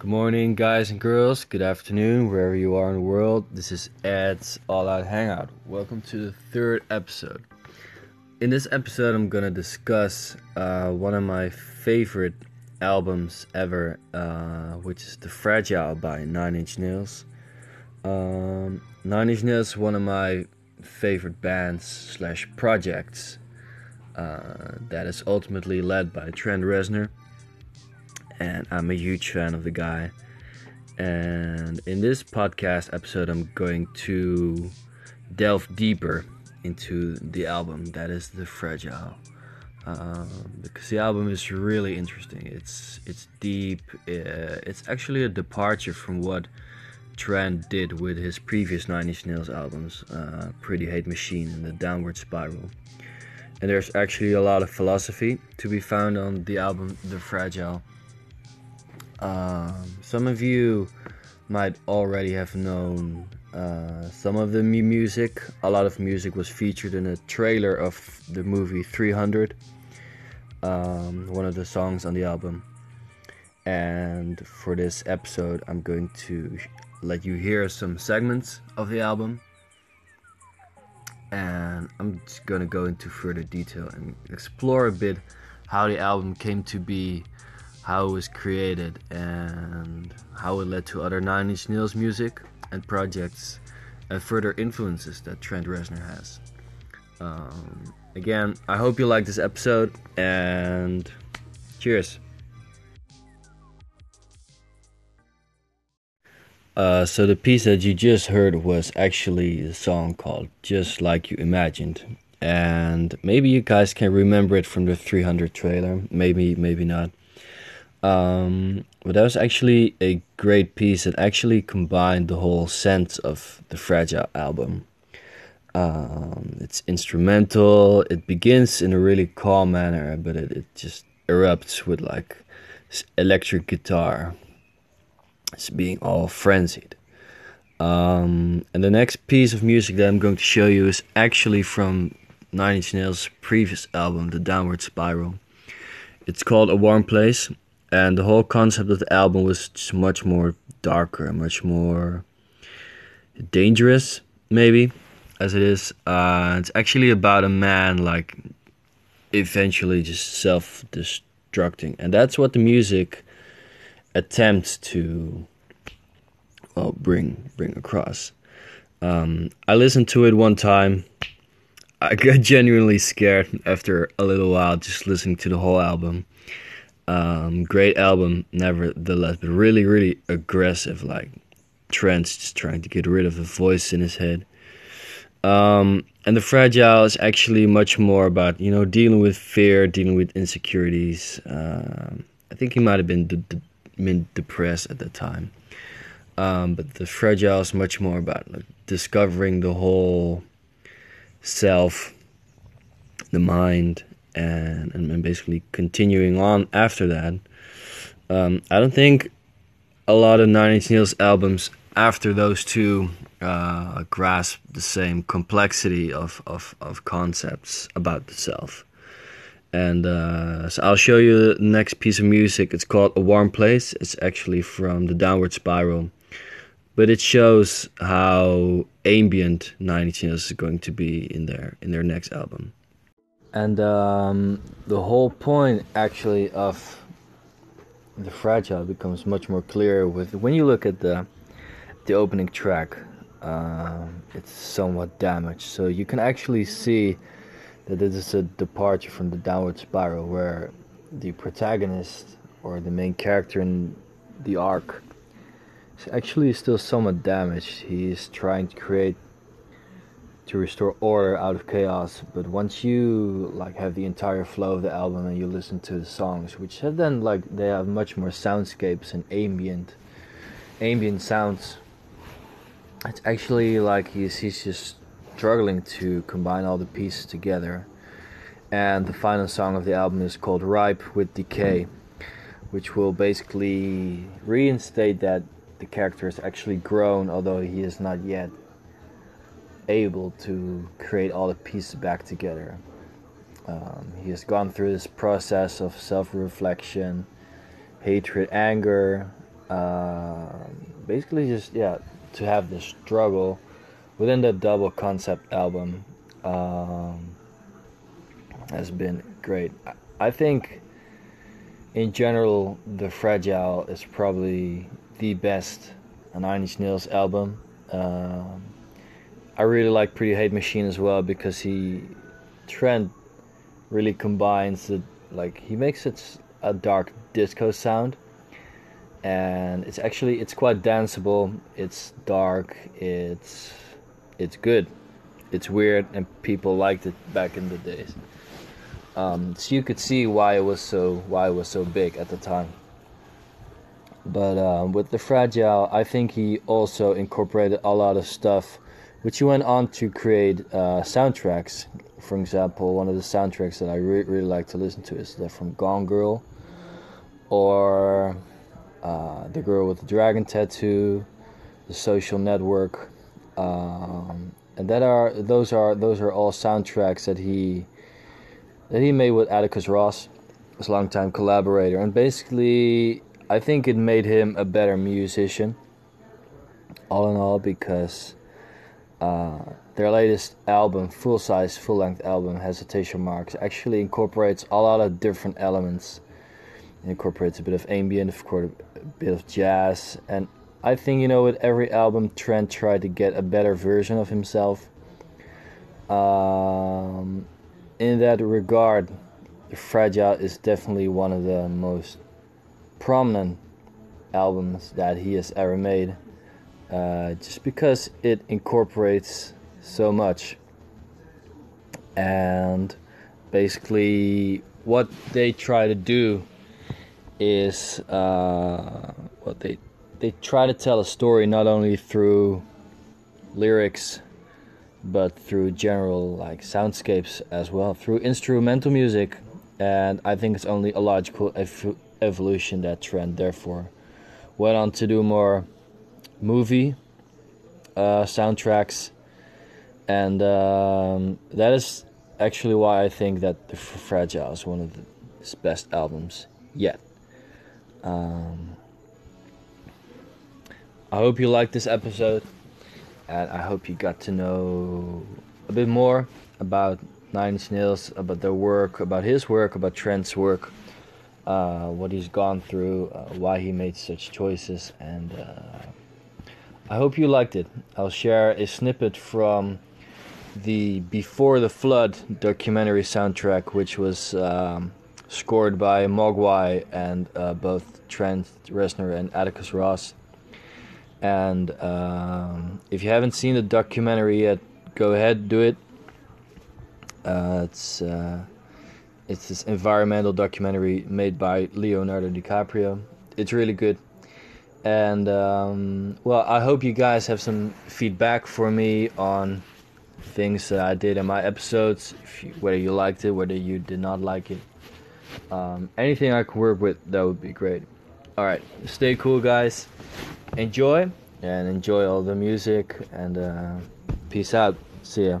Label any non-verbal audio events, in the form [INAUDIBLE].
Good morning, guys and girls. Good afternoon, wherever you are in the world. This is Ed's All Out Hangout. Welcome to the third episode. In this episode, I'm gonna discuss uh, one of my favorite albums ever, uh, which is The Fragile by Nine Inch Nails. Um, Nine Inch Nails one of my favorite bands slash projects uh, that is ultimately led by Trent Reznor and I'm a huge fan of the guy. And in this podcast episode, I'm going to delve deeper into the album that is the Fragile, um, because the album is really interesting. It's it's deep. Uh, it's actually a departure from what Trent did with his previous Nine Inch Nails albums, uh, Pretty Hate Machine and The Downward Spiral. And there's actually a lot of philosophy to be found on the album The Fragile. Um, some of you might already have known uh, some of the music. A lot of music was featured in a trailer of the movie 300, um, one of the songs on the album. And for this episode, I'm going to let you hear some segments of the album. And I'm just gonna go into further detail and explore a bit how the album came to be how it was created and how it led to other Nine Inch Nails music and projects and further influences that Trent Reznor has. Um, again, I hope you like this episode and cheers. Uh, so the piece that you just heard was actually a song called "Just Like You Imagined," and maybe you guys can remember it from the 300 trailer. Maybe, maybe not. Um, but that was actually a great piece that actually combined the whole sense of the Fragile album. Um, it's instrumental. It begins in a really calm manner, but it, it just erupts with like electric guitar. It's being all frenzied. Um, and the next piece of music that I'm going to show you is actually from Nine Inch Nails' previous album, The Downward Spiral. It's called A Warm Place, and the whole concept of the album was much more darker, much more dangerous, maybe, as it is. Uh, it's actually about a man like eventually just self-destructing, and that's what the music attempts to well bring bring across. Um, I listened to it one time. I got [LAUGHS] genuinely scared after a little while just listening to the whole album. Um, great album, nevertheless, but really, really aggressive. Like Trent's just trying to get rid of the voice in his head. Um, and the fragile is actually much more about you know dealing with fear, dealing with insecurities. Um, I think he might have been de- de- been depressed at the time. Um, but the fragile is much more about like, discovering the whole self, the mind, and, and basically continuing on after that. Um, I don't think a lot of Nine Inch Nails albums after those two uh, grasp the same complexity of, of, of concepts about the self. And uh, so I'll show you the next piece of music. It's called A Warm Place. It's actually from the Downward Spiral. But it shows how ambient Nine Inch Nails is going to be in their in their next album and um, the whole point actually of the fragile becomes much more clear with when you look at the the opening track uh, it's somewhat damaged. So you can actually see that this is a departure from the downward spiral where the protagonist or the main character in the arc is actually still somewhat damaged. He is trying to create to restore order out of chaos but once you like have the entire flow of the album and you listen to the songs which have then like they have much more soundscapes and ambient ambient sounds it's actually like he's he's just struggling to combine all the pieces together. And the final song of the album is called ripe with decay which will basically reinstate that the character has actually grown although he is not yet able to create all the pieces back together. Um, he has gone through this process of self reflection, hatred, anger, Uh, basically, just yeah, to have the struggle within the double concept album um, has been great. I think, in general, the Fragile is probably the best Nine Inch Nails album. Um, I really like Pretty Hate Machine as well because he Trent really combines the like he makes it a dark disco sound. And it's actually it's quite danceable. It's dark. It's it's good. It's weird and people liked it back in the days. Um, so you could see why it was so why it was so big at the time. But um, with the fragile i think he also incorporated a lot of stuff which he went on to create uh, soundtracks for example one of the soundtracks that i re- really like to listen to is the from gone girl or uh, the girl with the dragon tattoo the social network um, and that are those are those are all soundtracks that he that he made with Atticus Ross, his longtime collaborator, and basically I think it made him a better musician. All in all, because uh, their latest album, full size, full length album, Hesitation Marks, actually incorporates a lot of different elements. It incorporates a bit of ambient, of course, a bit of jazz, and I think you know with every album, Trent tried to get a better version of himself. Um, in that regard, Fragile is definitely one of the most prominent albums that he has ever made. Uh, just because it incorporates so much. And basically, what they try to do is uh, what they they try to tell a story not only through lyrics but through general like soundscapes as well through instrumental music and i think it's only a logical ev- evolution that Trent therefore went on to do more movie uh, soundtracks and um, that is actually why i think that the fragile is one of the, his best albums yet. Um, I hope you liked this episode, and I hope you got to know a bit more about Nine Inch Nails, about their work, about his work, about Trent's work, uh, what he's gone through, uh, why he made such choices, and uh, I hope you liked it. I'll share a snippet from the Before the Flood documentary soundtrack, which was um, scored by Mogwai and uh, both Trent Reznor and Atticus Ross. And um, if you haven't seen the documentary yet, go ahead, do it. Uh, it's uh, it's this environmental documentary made by Leonardo DiCaprio. It's really good. And um, well, I hope you guys have some feedback for me on things that I did in my episodes. You, whether you liked it, whether you did not like it, um, anything I can work with, that would be great. All right, stay cool, guys enjoy and enjoy all the music and uh, peace out. See ya.